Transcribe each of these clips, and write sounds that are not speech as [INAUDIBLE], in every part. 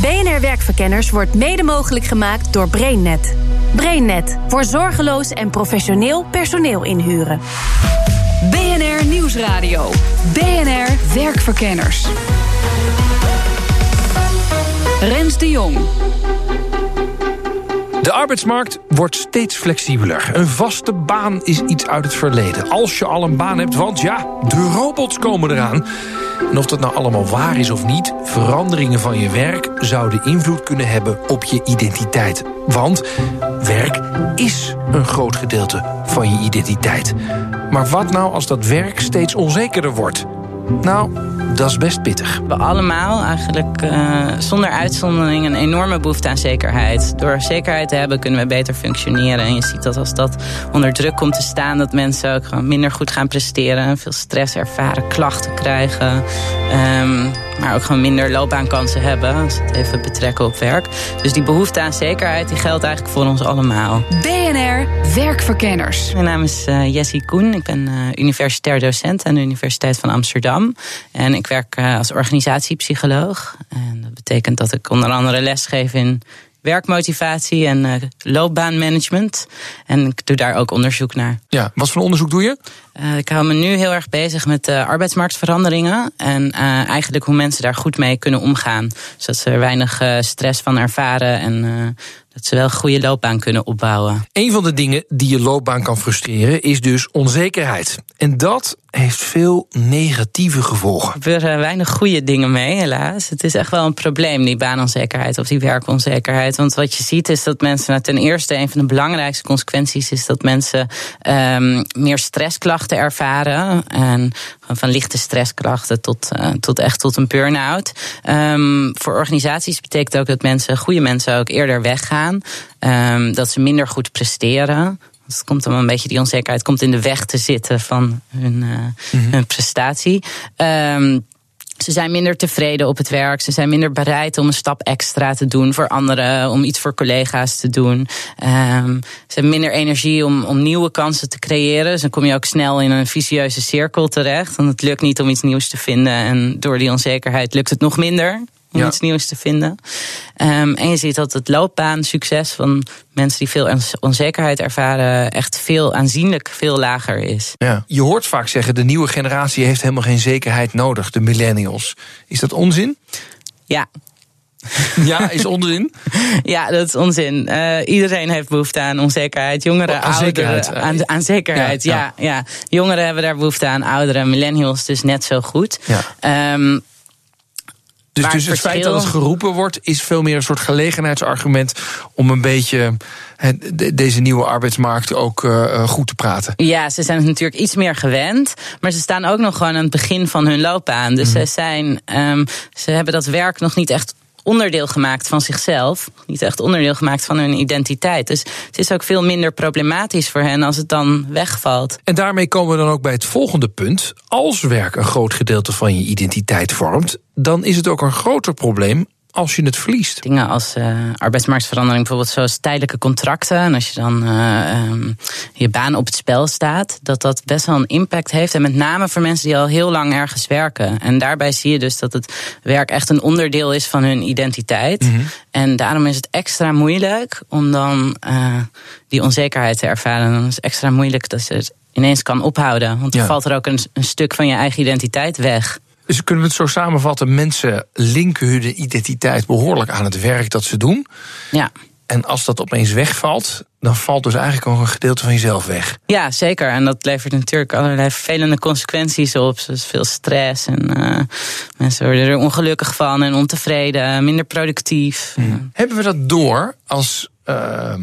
BNR Werkverkenners wordt mede mogelijk gemaakt door BrainNet. BrainNet voor zorgeloos en professioneel personeel inhuren. BNR Nieuwsradio. BNR Werkverkenners. Rens de Jong. De arbeidsmarkt wordt steeds flexibeler. Een vaste baan is iets uit het verleden. Als je al een baan hebt, want ja, de robots komen eraan. En of dat nou allemaal waar is of niet, veranderingen van je werk zouden invloed kunnen hebben op je identiteit. Want werk is een groot gedeelte van je identiteit. Maar wat nou als dat werk steeds onzekerder wordt? Nou, dat is best pittig. We allemaal eigenlijk uh, zonder uitzondering een enorme behoefte aan zekerheid. Door zekerheid te hebben kunnen we beter functioneren. En je ziet dat als dat onder druk komt te staan, dat mensen ook gewoon minder goed gaan presteren. Veel stress ervaren, klachten krijgen. Um, maar ook gewoon minder loopbaankansen hebben. Als we het even betrekken op werk. Dus die behoefte aan zekerheid die geldt eigenlijk voor ons allemaal. BNR Werkverkenners. Mijn naam is uh, Jessie Koen. Ik ben uh, universitair docent aan de Universiteit van Amsterdam. En ik werk uh, als organisatiepsycholoog. En dat betekent dat ik onder andere lesgeef in werkmotivatie en uh, loopbaanmanagement. En ik doe daar ook onderzoek naar. Ja, wat voor onderzoek doe je? Uh, ik hou me nu heel erg bezig met uh, arbeidsmarktveranderingen. En eigenlijk hoe mensen daar goed mee kunnen omgaan. Zodat ze er weinig stress van ervaren en dat ze wel een goede loopbaan kunnen opbouwen. Een van de dingen die je loopbaan kan frustreren is dus onzekerheid. En dat heeft veel negatieve gevolgen. Er gebeuren weinig goede dingen mee, helaas. Het is echt wel een probleem, die baanonzekerheid of die werkonzekerheid. Want wat je ziet is dat mensen, nou, ten eerste, een van de belangrijkste consequenties is dat mensen um, meer stressklachten ervaren. En van lichte stressklachten tot, uh, tot echt tot een burn-out. Um, voor organisaties betekent ook dat mensen, goede mensen ook eerder weggaan. Um, dat ze minder goed presteren. Het komt dan een beetje die onzekerheid komt in de weg te zitten van hun, uh, mm-hmm. hun prestatie. Um, ze zijn minder tevreden op het werk. Ze zijn minder bereid om een stap extra te doen voor anderen, om iets voor collega's te doen. Um, ze hebben minder energie om, om nieuwe kansen te creëren. Dus dan kom je ook snel in een vicieuze cirkel terecht. Want het lukt niet om iets nieuws te vinden. En door die onzekerheid lukt het nog minder om ja. iets nieuws te vinden. Um, en je ziet dat het loopbaansucces van mensen die veel onzekerheid ervaren, echt veel aanzienlijk veel lager is. Ja. Je hoort vaak zeggen: de nieuwe generatie heeft helemaal geen zekerheid nodig, de millennials. Is dat onzin? Ja, ja, is onzin? [LAUGHS] ja, dat is onzin. Uh, iedereen heeft behoefte aan onzekerheid. Jongeren, oh, aan ouderen. Zekerheid. Aan, aan zekerheid, ja, ja. ja, Jongeren hebben daar behoefte aan, ouderen, millennials dus net zo goed. Ja. Um, dus, dus het verschil... feit dat het geroepen wordt, is veel meer een soort gelegenheidsargument om een beetje deze nieuwe arbeidsmarkt ook uh, goed te praten. Ja, ze zijn natuurlijk iets meer gewend, maar ze staan ook nog gewoon aan het begin van hun loopbaan. Dus mm. ze, zijn, um, ze hebben dat werk nog niet echt onderdeel gemaakt van zichzelf. Niet echt onderdeel gemaakt van hun identiteit. Dus het is ook veel minder problematisch voor hen als het dan wegvalt. En daarmee komen we dan ook bij het volgende punt. Als werk een groot gedeelte van je identiteit vormt, dan is het ook een groter probleem als je het verliest? Dingen als uh, arbeidsmarktverandering, bijvoorbeeld zoals tijdelijke contracten. En als je dan uh, um, je baan op het spel staat, dat dat best wel een impact heeft. En met name voor mensen die al heel lang ergens werken. En daarbij zie je dus dat het werk echt een onderdeel is van hun identiteit. Mm -hmm. En daarom is het extra moeilijk om dan uh, die onzekerheid te ervaren. En dan is het extra moeilijk dat je het ineens kan ophouden. Want dan ja. valt er ook een, een stuk van je eigen identiteit weg. Dus kunnen we het zo samenvatten: mensen linken hun identiteit behoorlijk aan het werk dat ze doen. Ja. En als dat opeens wegvalt, dan valt dus eigenlijk ook een gedeelte van jezelf weg. Ja, zeker. En dat levert natuurlijk allerlei vervelende consequenties op. Zoals veel stress en uh, mensen worden er ongelukkig van en ontevreden, minder productief. Hmm. Hebben we dat door als uh,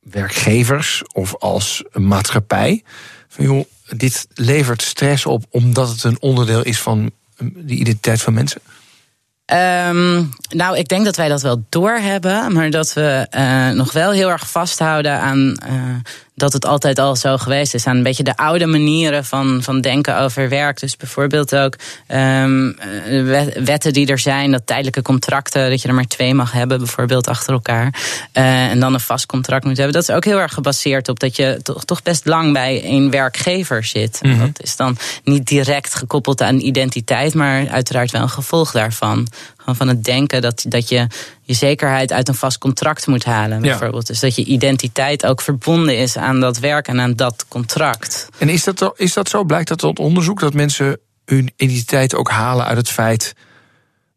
werkgevers of als maatschappij? Van, joh, dit levert stress op omdat het een onderdeel is van de identiteit van mensen? Ehm, nou, ik denk dat wij dat wel doorhebben, maar dat we uh, nog wel heel erg vasthouden aan uh, dat het altijd al zo geweest is. Aan een beetje de oude manieren van, van denken over werk. Dus bijvoorbeeld ook um, wetten die er zijn, dat tijdelijke contracten, dat je er maar twee mag hebben, bijvoorbeeld achter elkaar. Uh, en dan een vast contract moet hebben. Dat is ook heel erg gebaseerd op dat je toch, toch best lang bij een werkgever zit. Mm -hmm. Dat is dan niet direct gekoppeld aan identiteit, maar uiteraard wel een gevolg daarvan. Van het denken dat, dat je je zekerheid uit een vast contract moet halen. Bijvoorbeeld. Ja. Dus dat je identiteit ook verbonden is aan dat werk en aan dat contract. En is dat, is dat zo? Blijkt dat uit onderzoek dat mensen hun identiteit ook halen uit het feit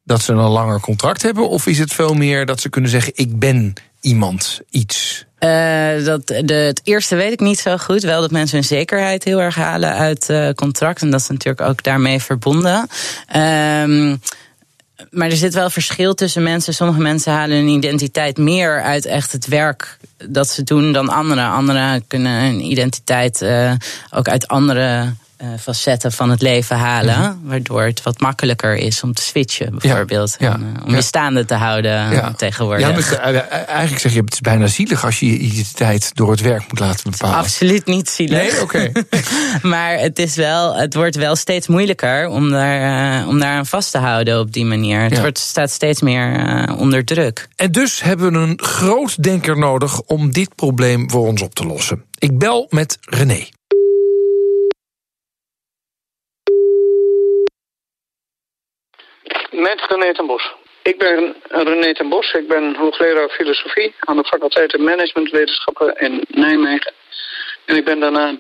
dat ze een langer contract hebben? Of is het veel meer dat ze kunnen zeggen: ik ben iemand, iets? Uh, dat, de, het eerste weet ik niet zo goed. Wel dat mensen hun zekerheid heel erg halen uit uh, contract. En dat is natuurlijk ook daarmee verbonden. Uh, maar er zit wel verschil tussen mensen. Sommige mensen halen hun identiteit meer uit echt het werk dat ze doen dan anderen. Anderen kunnen hun identiteit uh, ook uit andere facetten van het leven halen. Mm -hmm. Waardoor het wat makkelijker is om te switchen, bijvoorbeeld. Ja, ja, en, uh, om ja. je staande te houden tegenwoordig. Ja, eigenlijk zeg je, het is bijna zielig als je je identiteit door het werk moet laten bepalen. Absoluut niet zielig. Nee, oké. Okay. [LAUGHS] maar het, is wel, het wordt wel steeds moeilijker om daar, uh, om daar aan vast te houden op die manier. Het wordt, staat steeds meer uh, onder druk. En dus hebben we een groot denker nodig om dit probleem voor ons op te lossen. Ik bel met René. Met René ten Bos. Ik ben René ten Bos, ik ben hoogleraar filosofie aan de faculteit Managementwetenschappen in Nijmegen. En ik ben daarna,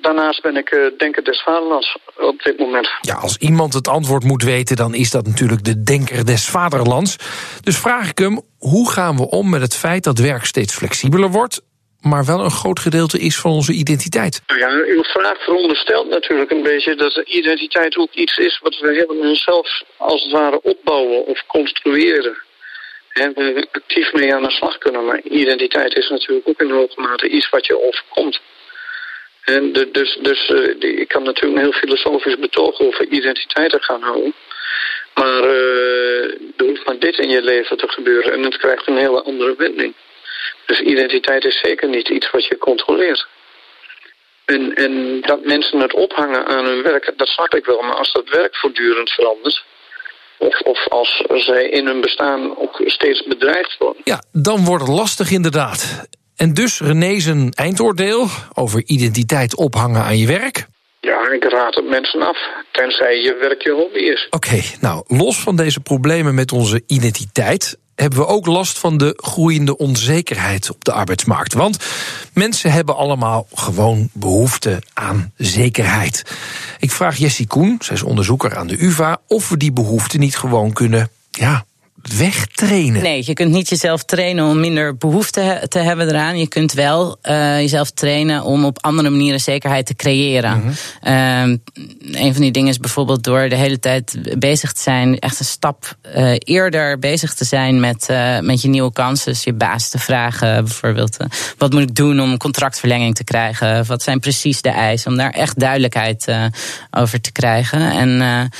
daarnaast ben ik uh, Denker des Vaderlands op dit moment. Ja, als iemand het antwoord moet weten, dan is dat natuurlijk de Denker des Vaderlands. Dus vraag ik hem, hoe gaan we om met het feit dat werk steeds flexibeler wordt maar wel een groot gedeelte is van onze identiteit. Ja, uw vraag veronderstelt natuurlijk een beetje dat de identiteit ook iets is wat we helemaal zelf als het ware opbouwen of construeren. En we actief mee aan de slag kunnen. Maar identiteit is natuurlijk ook in hoge mate iets wat je overkomt. En dus dus uh, ik kan natuurlijk een heel filosofisch betoog over identiteiten gaan houden. Maar uh, er hoeft maar dit in je leven te gebeuren en het krijgt een hele andere wending. Dus identiteit is zeker niet iets wat je controleert. En, en dat mensen het ophangen aan hun werk, dat snap ik wel. Maar als dat werk voortdurend verandert, of, of als zij in hun bestaan ook steeds bedreigd worden. Ja, dan wordt het lastig inderdaad. En dus René zijn eindoordeel over identiteit ophangen aan je werk. Ja, ik raad het mensen af, tenzij je werk je hobby is. Oké, okay, nou, los van deze problemen met onze identiteit hebben we ook last van de groeiende onzekerheid op de arbeidsmarkt. Want mensen hebben allemaal gewoon behoefte aan zekerheid. Ik vraag Jessie Koen, zij is onderzoeker aan de UVA, of we die behoefte niet gewoon kunnen ja, wegtrainen. Nee, je kunt niet jezelf trainen om minder behoefte te hebben eraan. Je kunt wel uh, jezelf trainen om op andere manieren zekerheid te creëren. Mm -hmm. uh, een van die dingen is bijvoorbeeld door de hele tijd bezig te zijn, echt een stap uh, eerder bezig te zijn met, uh, met je nieuwe kansen. Dus je baas te vragen, bijvoorbeeld, wat moet ik doen om contractverlenging te krijgen? Wat zijn precies de eisen? Om daar echt duidelijkheid over te krijgen. En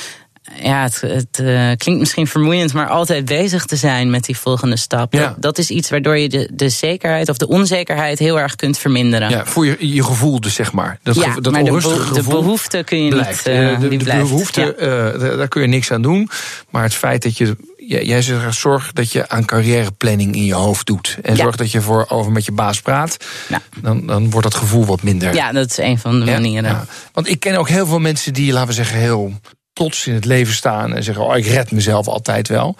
ja, het, het uh, klinkt misschien vermoeiend, maar altijd bezig te zijn met die volgende stap. Ja. Dat, dat, is iets waardoor je de, de zekerheid of de onzekerheid heel erg kunt verminderen. Ja, voor je, je gevoel dus, zeg maar. Dat, ja, dat maar onrustige de, gevoel de behoefte kun je blijft. niet. Uh, de, die de blijft. behoefte, ja. uh, daar kun je niks aan doen. Maar het feit dat je jij zegt, zorg dat je aan carrièreplanning in je hoofd doet. En ja. zorg dat je voor over met je baas praat. Ja. Dan, dan wordt dat gevoel wat minder. Ja, dat is een van de manieren. Ja, Want ik ken ook heel veel mensen die, laten we zeggen, heel trots in het leven staan en zeggen: Oh, ik red mezelf altijd wel.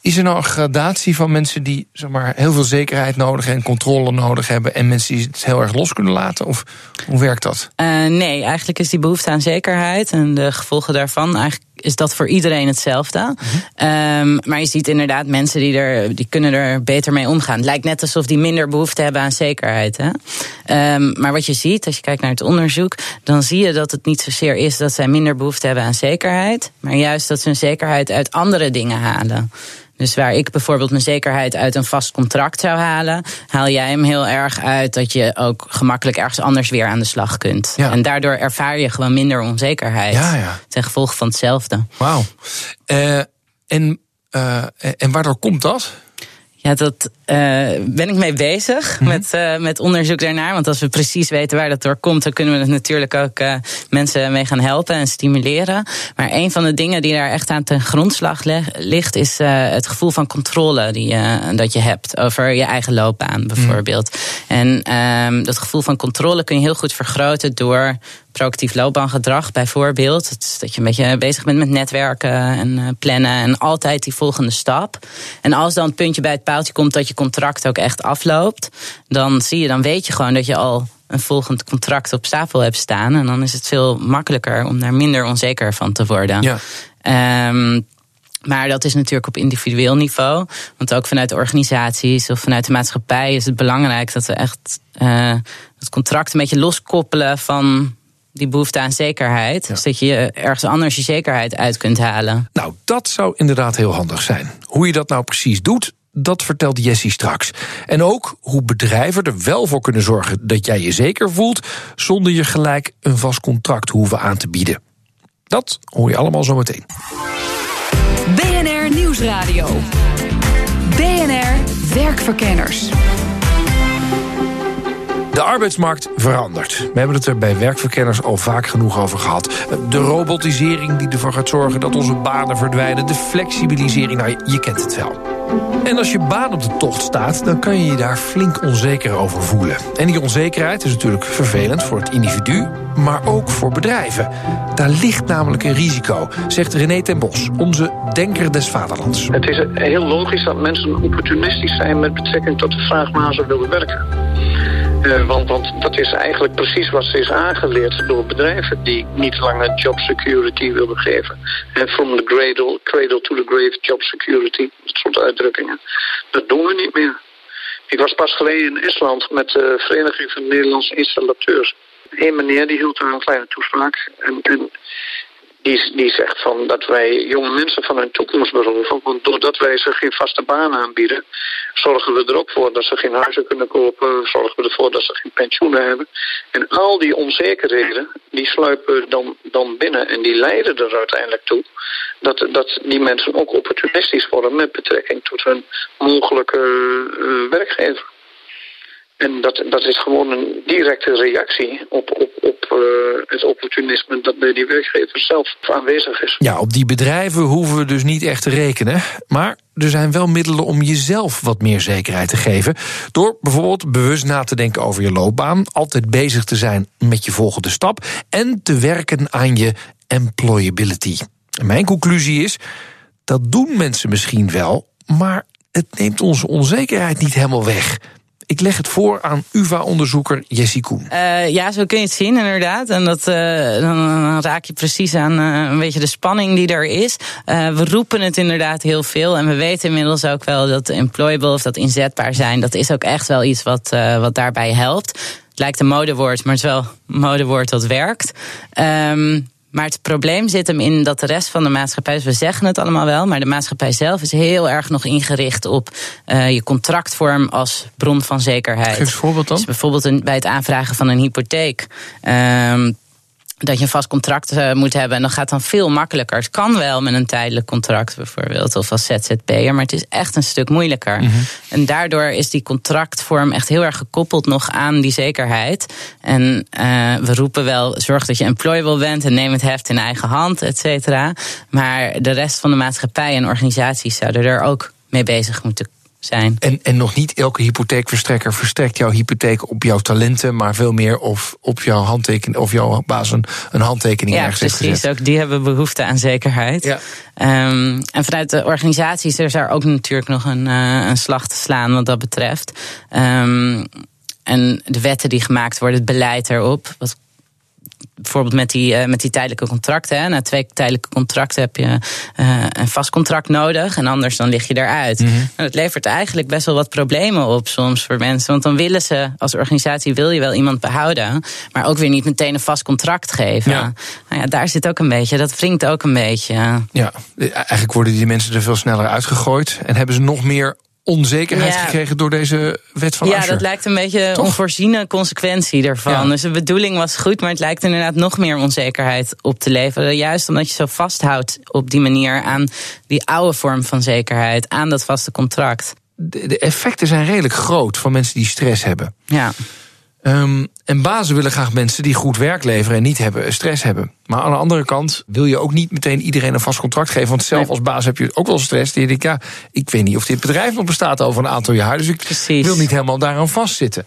Is er nou een gradatie van mensen die zeg maar, heel veel zekerheid nodig en controle nodig hebben en mensen die het heel erg los kunnen laten? Of hoe werkt dat? Uh, nee, eigenlijk is die behoefte aan zekerheid en de gevolgen daarvan eigenlijk is dat voor iedereen hetzelfde. Mm -hmm. um, maar je ziet inderdaad mensen die, er, die kunnen er beter mee omgaan. Het lijkt net alsof die minder behoefte hebben aan zekerheid. Hè? Um, maar wat je ziet, als je kijkt naar het onderzoek, dan zie je dat het niet zozeer is dat zij minder behoefte hebben aan zekerheid, maar juist dat ze hun zekerheid uit andere dingen halen. Dus waar ik bijvoorbeeld mijn zekerheid uit een vast contract zou halen, haal jij hem heel erg uit dat je ook gemakkelijk ergens anders weer aan de slag kunt. Ja. En daardoor ervaar je gewoon minder onzekerheid. Ja, ja. Ten gevolge van hetzelfde. Wauw. Uh, en en waardoor komt dat? Ja, dat uh, ben ik mee bezig mm met, uh, met onderzoek daarnaar. Want als we precies weten waar dat door komt, dan kunnen we het natuurlijk ook uh, mensen mee gaan helpen en stimuleren. Maar een van de dingen die daar echt aan ten grondslag ligt, is het gevoel van controle die, dat je hebt over je eigen loopbaan, bijvoorbeeld. Mm. En um, dat gevoel van controle kun je heel goed vergroten door proactief loopbaangedrag bijvoorbeeld. Dat, dat je een beetje bezig bent met netwerken en plannen en altijd die volgende stap. En als dan het puntje bij het paaltje komt dat je contract ook echt afloopt, dan zie je, dan weet je gewoon dat je al een volgend contract op stapel hebt staan. En dan is het veel makkelijker om daar minder onzeker van te worden. Ja. Um, maar dat is natuurlijk op individueel niveau. Want ook vanuit organisaties of vanuit de maatschappij is het belangrijk dat we echt uh, het contract een beetje loskoppelen van die behoefte aan zekerheid. Ja. Zodat je ergens anders je zekerheid uit kunt halen. Nou, dat zou inderdaad heel handig zijn. Hoe je dat nou precies doet, dat vertelt Jessie straks. En ook hoe bedrijven er wel voor kunnen zorgen dat jij je zeker voelt, zonder je gelijk een vast contract hoeven aan te bieden. Dat hoor je allemaal zometeen. BNR Nieuwsradio. BNR Werkverkenners. De arbeidsmarkt verandert. We hebben het er bij werkverkenners al vaak genoeg over gehad. De robotisering die ervoor gaat zorgen dat onze banen verdwijnen. De flexibilisering, nou je kent het wel. En als je baan op de tocht staat, dan kan je je daar flink onzeker over voelen. En die onzekerheid is natuurlijk vervelend voor het individu, maar ook voor bedrijven. Daar ligt namelijk een risico, zegt René ten Bos, onze denker des vaderlands. Het is heel logisch dat mensen opportunistisch zijn met betrekking tot de vraag waar ze willen werken. Uh, want, want dat is eigenlijk precies wat ze is aangeleerd door bedrijven die niet langer job security willen geven. En from the cradle, cradle to the grave job security, dat soort uitdrukkingen. Dat doen we niet meer. Ik was pas geleden in Estland met de Vereniging van Nederlandse Installateurs. Eén meneer die hield daar een kleine toespraak. En, en die, die zegt van dat wij jonge mensen van hun toekomst beroven. Want doordat wij ze geen vaste baan aanbieden, zorgen we er ook voor dat ze geen huizen kunnen kopen. Zorgen we ervoor dat ze geen pensioenen hebben. En al die onzekerheden, die sluipen dan, dan binnen. En die leiden er uiteindelijk toe dat, dat die mensen ook opportunistisch worden met betrekking tot hun mogelijke uh, werkgever. En dat, dat is gewoon een directe reactie op, op, op uh, het opportunisme dat bij die werkgever zelf aanwezig is. Ja, op die bedrijven hoeven we dus niet echt te rekenen. Maar er zijn wel middelen om jezelf wat meer zekerheid te geven. Door bijvoorbeeld bewust na te denken over je loopbaan, altijd bezig te zijn met je volgende stap en te werken aan je employability. En mijn conclusie is: dat doen mensen misschien wel, maar het neemt onze onzekerheid niet helemaal weg. Ik leg het voor aan UvA-onderzoeker Jessie Koen. Uh, ja, zo kun je het zien, inderdaad. En dat, uh, dan raak je precies aan uh, een beetje de spanning die er is. we roepen het inderdaad heel veel. En we weten inmiddels ook wel dat employable of dat inzetbaar zijn... dat is ook echt wel iets wat, wat daarbij helpt. Het lijkt een modewoord, maar het is wel een modewoord dat werkt. Um, maar het probleem zit hem in dat de rest van de maatschappij, dus we zeggen het allemaal wel, maar de maatschappij zelf is heel erg nog ingericht op uh, je contractvorm als bron van zekerheid. Geef eens een voorbeeld dan. Dus bijvoorbeeld bij het aanvragen van een hypotheek. Uh, dat je een vast contract uh, moet hebben. En dat gaat dan veel makkelijker. Het kan wel met een tijdelijk contract bijvoorbeeld. Of als ZZP'er. Maar het is echt een stuk moeilijker. Mm -hmm. En daardoor is die contractvorm echt heel erg gekoppeld nog aan die zekerheid. En uh, we roepen wel, zorg dat je employable bent. En neem het heft in eigen hand, et cetera. Maar de rest van de maatschappij en organisaties zouden er ook mee bezig moeten zijn. En, en nog niet elke hypotheekverstrekker verstrekt jouw hypotheek op jouw talenten, maar veel meer of op jouw handtekening of jouw baas een, een handtekening ja, ergens precies, ook die hebben behoefte aan zekerheid. Ja. Um, en vanuit de organisaties is er ook natuurlijk nog een, uh, een slag te slaan wat dat betreft. Um, en de wetten die gemaakt worden, het beleid erop. Wat bijvoorbeeld met die, uh, met die tijdelijke contracten. Hè. Na twee tijdelijke contracten heb je uh, een vast contract nodig. En anders dan lig je eruit. Mm -hmm. dat levert eigenlijk best wel wat problemen op soms voor mensen. Want dan willen ze, als organisatie wil je wel iemand behouden. Maar ook weer niet meteen een vast contract geven. Ja. Nou ja, daar zit ook een beetje, dat wringt ook een beetje. Ja, eigenlijk worden die mensen er veel sneller uitgegooid. En hebben ze nog meer onzekerheid Ja. gekregen door deze wet van Ja, dat lijkt een beetje een Toch? onvoorziene consequentie ervan. Ja. Dus de bedoeling was goed, maar het lijkt inderdaad nog meer onzekerheid op te leveren. Juist omdat je zo vasthoudt op die manier aan die oude vorm van zekerheid, aan dat vaste contract. de, de effecten zijn redelijk groot van mensen die stress hebben. Ja. Ehm, en bazen willen graag mensen die goed werk leveren en niet hebben, stress hebben. Maar aan de andere kant wil je ook niet meteen iedereen een vast contract geven. Want zelf als baas heb je ook wel stress. Die je denkt, ja, ik weet niet of dit bedrijf nog bestaat over een aantal jaar. Dus ik Precies. wil niet helemaal daaraan vastzitten.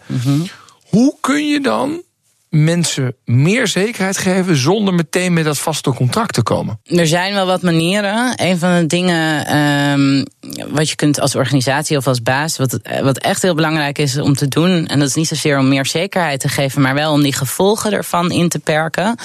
Hoe kun je dan mensen meer zekerheid geven zonder meteen met dat vaste contract te komen? Er zijn wel wat manieren. Een van de dingen ehm, wat je kunt als organisatie of als baas, wat, wat echt heel belangrijk is om te doen, en dat is niet zozeer om meer zekerheid te geven, maar wel om die gevolgen ervan in te perken.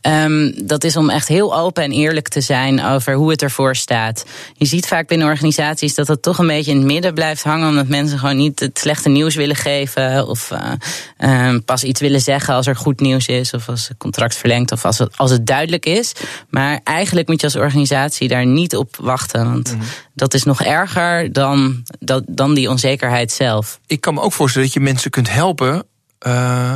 Ehm, dat is om echt heel open en eerlijk te zijn over hoe het ervoor staat. Je ziet vaak binnen organisaties dat het toch een beetje in het midden blijft hangen, omdat mensen gewoon niet het slechte nieuws willen geven of eh, ehm, pas iets willen zeggen als er goed nieuws is of als het contract verlengt of als het, als het duidelijk is. Maar eigenlijk moet je als organisatie daar niet op wachten, want dat is nog erger dan, dat, dan die onzekerheid zelf. Ik kan me ook voorstellen dat je mensen kunt helpen. eh,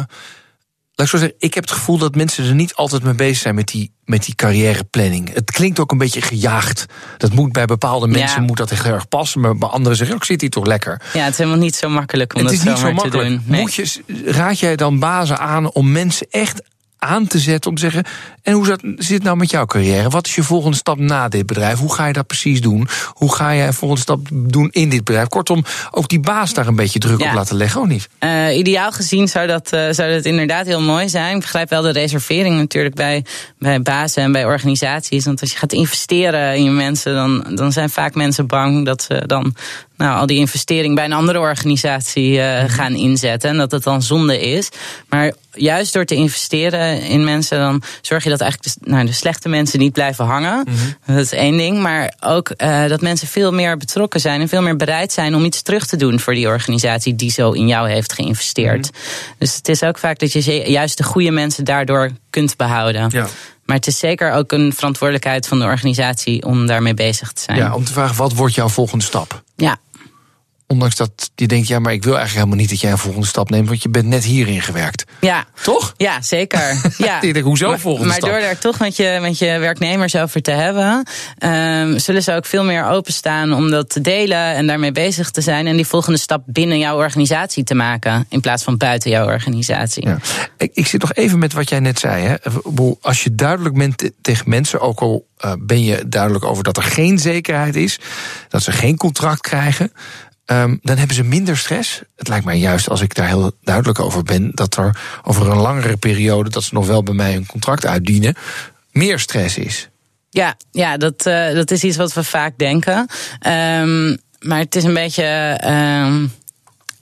laat ik zo zeggen, ik heb het gevoel dat mensen er niet altijd mee bezig zijn met die, met die carrièreplanning. Het klinkt ook een beetje gejaagd. Dat moet bij bepaalde mensen Ja. moet dat heel erg passen. Maar bij anderen zeggen, oh, ik zit hier toch lekker. Ja, het is helemaal niet zo makkelijk om het dat is niet zo zomaar te makkelijk. doen. Nee. Moet je, raad jij dan bazen aan om mensen echt aan te zetten om te zeggen... en hoe zat, zit het nou met jouw carrière? Wat is je volgende stap na dit bedrijf? Hoe ga je dat precies doen? Hoe ga je een volgende stap doen in dit bedrijf? Kortom, ook die baas daar een beetje druk Ja. op laten leggen, of niet? Eh, ideaal gezien zou dat, eh, zou dat inderdaad heel mooi zijn. Ik begrijp wel de reservering natuurlijk bij, bij bazen en bij organisaties. Want als je gaat investeren in je mensen, dan, dan zijn vaak mensen bang dat ze dan nou, al die investering bij een andere organisatie eh, gaan inzetten. En dat het dan zonde is. Maar juist door te investeren in mensen, dan zorg je dat eigenlijk de, nou, de slechte mensen niet blijven hangen. Dat is één ding. Maar ook eh, dat mensen veel meer betrokken zijn en veel meer bereid zijn om iets terug te doen voor die organisatie die zo in jou heeft geïnvesteerd. Dus het is ook vaak dat je juist de goede mensen daardoor kunt behouden. Ja. Maar het is zeker ook een verantwoordelijkheid van de organisatie om daarmee bezig te zijn. Ja, om te vragen, wat wordt jouw volgende stap? ja. Ondanks dat je denkt, ja, maar ik wil eigenlijk helemaal niet dat jij een volgende stap neemt, want je bent net hierin gewerkt. ja. Toch? Ja, zeker. [LAUGHS] Ja. Ik denk, hoezo maar, volgende maar stap? door daar toch met je, met je werknemers over te hebben, ehm, zullen ze ook veel meer openstaan om dat te delen en daarmee bezig te zijn. En die volgende stap binnen jouw organisatie te maken, in plaats van buiten jouw organisatie. Ja. Ik, ik zit nog even met wat jij net zei. Hè. Als je duidelijk bent te- tegen mensen, ook al eh, ben je duidelijk over dat er geen zekerheid is, dat ze geen contract krijgen, ehm, dan hebben ze minder stress. Het lijkt mij juist, als ik daar heel duidelijk over ben, dat er over een langere periode, dat ze nog wel bij mij een contract uitdienen, meer stress is. Ja, ja dat, eh, dat is iets wat we vaak denken. Ehm, maar het is een beetje ehm,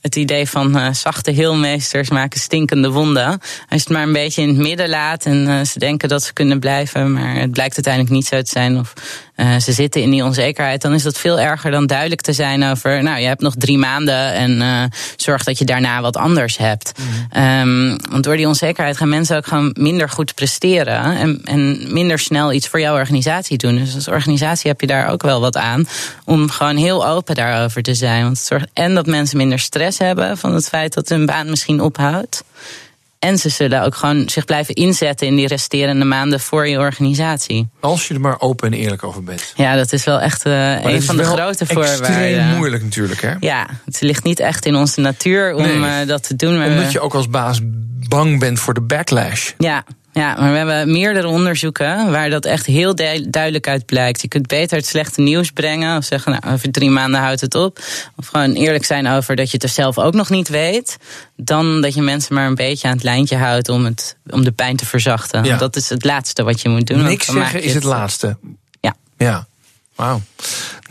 het idee van eh, zachte heelmeesters maken stinkende wonden. Als je het maar een beetje in het midden laat en eh, ze denken dat ze kunnen blijven, maar het blijkt uiteindelijk niet zo te zijn. Of eh, ze zitten in die onzekerheid, dan is dat veel erger dan duidelijk te zijn over, nou, je hebt nog drie maanden en eh, zorg dat je daarna wat anders hebt. Ehm, want door die onzekerheid gaan mensen ook gewoon minder goed presteren en, en minder snel iets voor jouw organisatie doen. Dus als organisatie heb je daar ook wel wat aan om gewoon heel open daarover te zijn. Want het zorgt en dat mensen minder stress hebben van het feit dat hun baan misschien ophoudt. En ze zullen ook gewoon zich blijven inzetten in die resterende maanden voor je organisatie. Als je er maar open en eerlijk over bent. Ja, dat is wel echt eh, een is van de grote Extreem voorwaarden. moeilijk natuurlijk, hè? Ja, het ligt niet echt in onze natuur om Nee. eh, dat te doen. we- Omdat je ook als baas bang bent voor de backlash. Ja, ja, maar we hebben meerdere onderzoeken waar dat echt heel du- duidelijk uit blijkt. Je kunt beter het slechte nieuws brengen of zeggen, nou, over drie maanden houdt het op. Of gewoon eerlijk zijn over dat je het er zelf ook nog niet weet. Dan dat je mensen maar een beetje aan het lijntje houdt om, het, om de pijn te verzachten. Ja. Dat is het laatste wat je moet doen. Niks zeggen is het laatste. Ja. Ja. Wauw.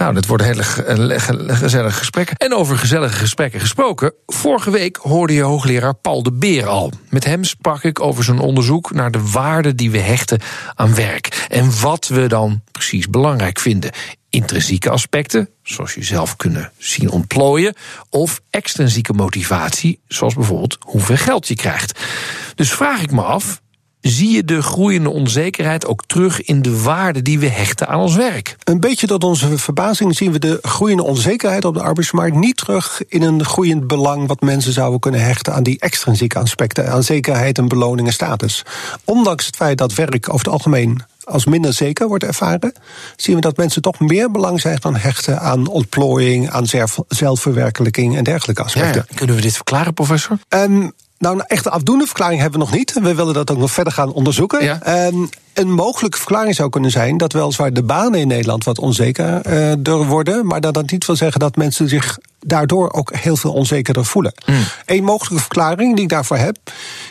Nou, dat wordt hele ge- le- ge- gezellige gesprekken. En over gezellige gesprekken gesproken. Vorige week hoorde je hoogleraar Paul de Beer al. Met hem sprak ik over zijn onderzoek naar de waarde die we hechten aan werk. En wat we dan precies belangrijk vinden. Intrinsieke aspecten, zoals je zelf kunnen zien ontplooien. Of extrinsieke motivatie, zoals bijvoorbeeld hoeveel geld je krijgt. Dus vraag ik me af, zie je de groeiende onzekerheid ook terug in de waarde die we hechten aan ons werk. Een beetje tot onze verbazing zien we de groeiende onzekerheid op de arbeidsmarkt niet terug in een groeiend belang wat mensen zouden kunnen hechten aan die extrinsieke aspecten, aan zekerheid en beloning en status. Ondanks het feit dat werk over het algemeen als minder zeker wordt ervaren, zien we dat mensen toch meer belang zijn gaan hechten aan ontplooiing, aan zelfverwerkelijking en dergelijke aspecten. Kunnen we dit verklaren, professor? Um, nou, een echte afdoende verklaring hebben we nog niet. We willen dat ook nog verder gaan onderzoeken. Ja. Um, een mogelijke verklaring zou kunnen zijn dat weliswaar de banen in Nederland wat onzekerder uh, worden, maar dat dat niet wil zeggen dat mensen zich daardoor ook heel veel onzekerder voelen. Mm. Een mogelijke verklaring die ik daarvoor heb,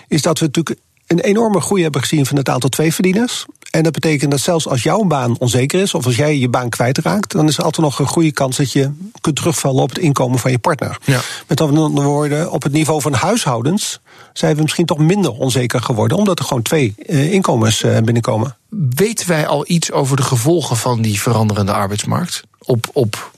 is dat we natuurlijk een enorme groei hebben gezien van het aantal tweeverdieners. En dat betekent dat zelfs als jouw baan onzeker is, of als jij je baan kwijtraakt, dan is er altijd nog een goede kans dat je kunt terugvallen op het inkomen van je partner. Ja. Met andere woorden, op het niveau van huishoudens zijn we misschien toch minder onzeker geworden, omdat er gewoon twee uh, inkomens uh, binnenkomen. Weten wij al iets over de gevolgen van die veranderende arbeidsmarkt? Op, op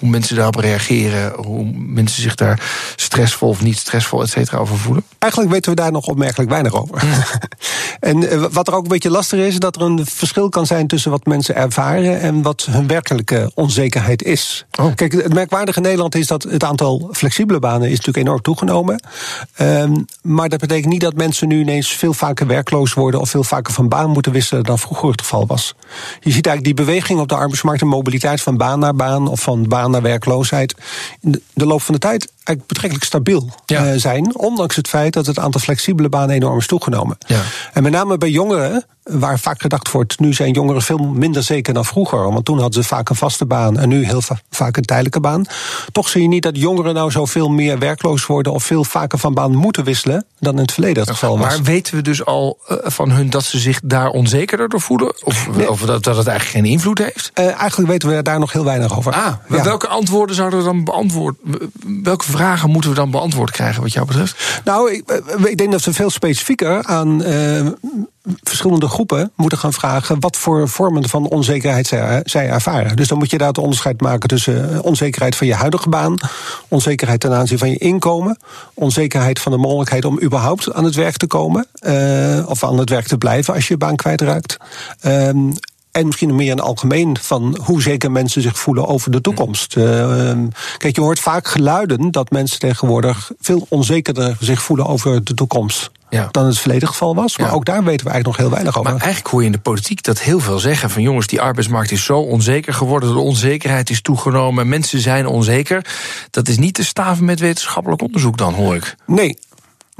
hoe, mensen daarop reageren, hoe mensen zich daar stressvol of niet stressvol, et cetera, over voelen? Eigenlijk weten we daar nog opmerkelijk weinig over. [LAUGHS] en eh, wat er ook een beetje lastig is, dat er een verschil kan zijn tussen wat mensen ervaren en wat hun werkelijke onzekerheid is. Oh. Kijk, het merkwaardige in Nederland is dat het aantal flexibele banen is natuurlijk enorm toegenomen. Um, maar dat betekent niet dat mensen nu ineens veel vaker werkloos worden of veel vaker van baan moeten wisselen dan vroeger het geval was. Je ziet eigenlijk die beweging op de arbeidsmarkt, de mobiliteit van baan naar baan of van baan naar werkloosheid, in de loop van de tijd eigenlijk betrekkelijk stabiel ja. uh, zijn. Ondanks het feit dat het aantal flexibele banen enorm is toegenomen. Ja. En met name bij jongeren waar vaak gedacht wordt, nu zijn jongeren veel minder zeker dan vroeger. Want toen hadden ze vaak een vaste baan en nu heel vaak een tijdelijke baan. Toch zie je niet dat jongeren nou zoveel meer werkloos worden of veel vaker van baan moeten wisselen dan in het verleden het geval was. Maar weten we dus al eh, van hun dat ze zich daar onzekerder door voelen? Of, of dat, dat het eigenlijk geen invloed heeft? Uh, eigenlijk weten we daar nog heel weinig over. Ah, welke antwoorden zouden we dan beantwoorden? Welke vragen moeten we dan beantwoord krijgen wat jou betreft? Nou, ik, eh, ik denk dat we veel specifieker aan verschillende groepen moeten gaan vragen wat voor vormen van onzekerheid zij, zij, ervaren. Dus dan moet je daar het onderscheid maken tussen eh, onzekerheid van je huidige baan, onzekerheid ten aanzien van je inkomen, onzekerheid van de mogelijkheid om überhaupt aan het werk te komen uh, of aan het werk te blijven als je je baan kwijtraakt. Um, en misschien meer in het algemeen van hoe zeker mensen zich voelen over de toekomst. Uh, kijk, je hoort vaak geluiden dat mensen tegenwoordig veel onzekerder zich voelen over de toekomst. Ja. dan het verleden geval was. Maar ook daar weten we eigenlijk nog heel weinig over. Maar eigenlijk hoor je in de politiek dat heel veel zeggen: van jongens, die arbeidsmarkt is zo onzeker geworden, de onzekerheid is toegenomen, mensen zijn onzeker. Dat is niet te staven met wetenschappelijk onderzoek, dan hoor ik. Nee,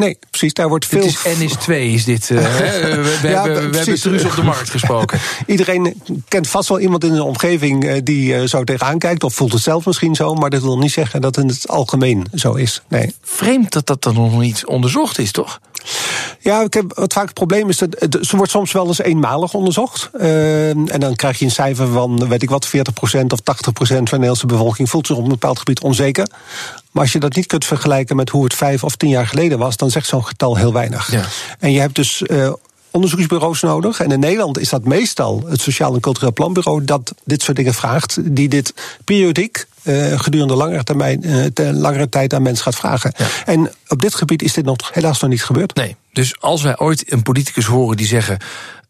Nee, precies. Daar wordt veel. Dit is N is 2, is dit. [LAUGHS] Uh, we, we, ja, hebben, we hebben truus op de markt [LAUGHS] gesproken. Iedereen kent vast wel iemand in de omgeving uh, die uh, zo tegenaan kijkt, of voelt het zelf misschien zo, maar dat wil niet zeggen dat het in het algemeen zo is. Nee. Vreemd dat dat dan nog niet onderzocht is, toch? Ja, ik heb, wat vaak het probleem is dat het, ze wordt soms wel eens eenmalig onderzocht. Uh, en dan krijg je een cijfer van, weet ik wat, 40% of 80% van de Nederlandse bevolking voelt zich op een bepaald gebied onzeker. Maar als je dat niet kunt vergelijken met hoe het vijf of tien jaar geleden was, dan zegt zo'n getal heel weinig. Ja. En je hebt dus uh, onderzoeksbureaus nodig. En in Nederland is dat meestal het Sociaal en Cultureel Planbureau dat dit soort dingen vraagt, die dit periodiek uh, gedurende langere, termijn, uh, langere tijd aan mensen gaat vragen. Ja. En op dit gebied is dit nog helaas nog niet gebeurd. Nee, dus als wij ooit een politicus horen die zeggen.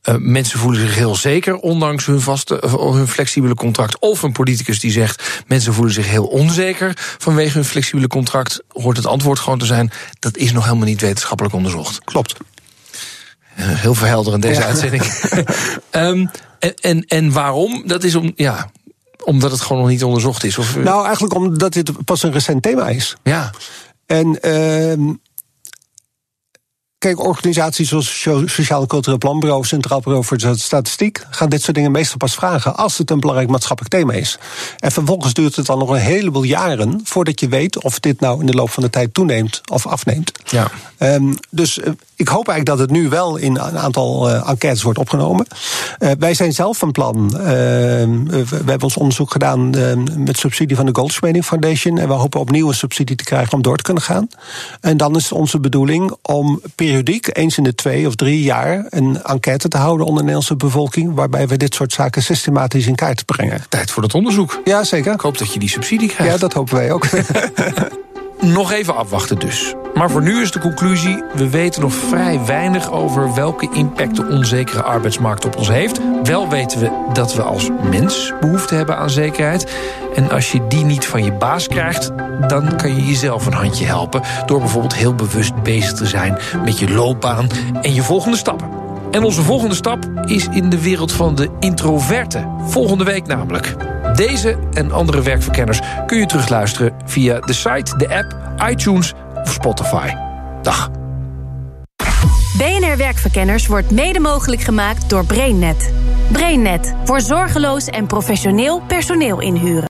Uh, mensen voelen zich heel zeker, ondanks hun, vaste, hun flexibele contract. Of een politicus die zegt: mensen voelen zich heel onzeker vanwege hun flexibele contract. Hoort het antwoord gewoon te zijn: dat is nog helemaal niet wetenschappelijk onderzocht. Klopt. Heel verhelderend deze ja. uitzending. um, [LAUGHS] en, en, en waarom? Dat is om, ja, omdat het gewoon nog niet onderzocht is? Of... Nou, eigenlijk omdat dit pas een recent thema is. Ja. En uh, Kijk, organisaties zoals Sociaal Cultureel Planbureau, Centraal Bureau voor de Statistiek, gaan dit soort dingen meestal pas vragen als het een belangrijk maatschappelijk thema is. En vervolgens duurt het dan nog een heleboel jaren voordat je weet of dit nou in de loop van de tijd toeneemt of afneemt. Ja. Um, dus uh, ik hoop eigenlijk dat het nu wel in een aantal uh, enquêtes wordt opgenomen. Uh, wij zijn zelf van plan. we hebben ons onderzoek gedaan met subsidie van de Goldschmeding Foundation. En we hopen opnieuw een subsidie te krijgen om door te kunnen gaan. En dan is onze bedoeling om periodiek, eens in de twee of drie jaar, een enquête te houden onder de Nederlandse bevolking. Waarbij we dit soort zaken systematisch in kaart brengen. Tijd voor het onderzoek. Ja, zeker. Ik hoop dat je die subsidie krijgt. Ja, dat hopen wij ook. [LAUGHS] nog even afwachten dus. Maar voor nu is de conclusie... we weten nog vrij weinig over welke impact de onzekere arbeidsmarkt op ons heeft. Wel weten we dat we als mens behoefte hebben aan zekerheid. En als je die niet van je baas krijgt... dan kan je jezelf een handje helpen... door bijvoorbeeld heel bewust bezig te zijn met je loopbaan en je volgende stappen. En onze volgende stap is in de wereld van de introverte. Volgende week namelijk. Deze en andere werkverkenners kun je terugluisteren via de site, de app, iTunes of Spotify. Dag. BNR Werkverkenners wordt mede mogelijk gemaakt door BrainNet. BrainNet voor zorgeloos en professioneel personeel inhuren.